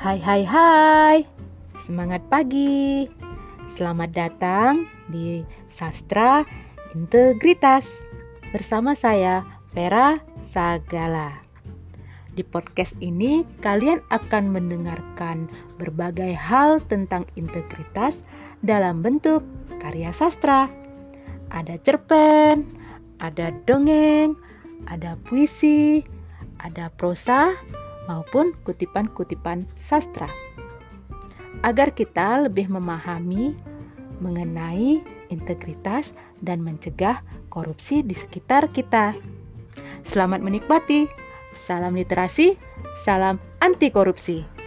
Hai hai hai. Semangat pagi. Selamat datang di Sastra Integritas Bersama saya Vera Sagala. Di podcast ini kalian akan mendengarkan berbagai hal tentang integritas dalam bentuk karya sastra. Ada cerpen, ada dongeng, ada puisi, ada prosa, maupun kutipan-kutipan sastra. Agar kita lebih memahami mengenai integritas dan mencegah korupsi di sekitar kita. Selamat menikmati. Salam literasi, salam anti korupsi.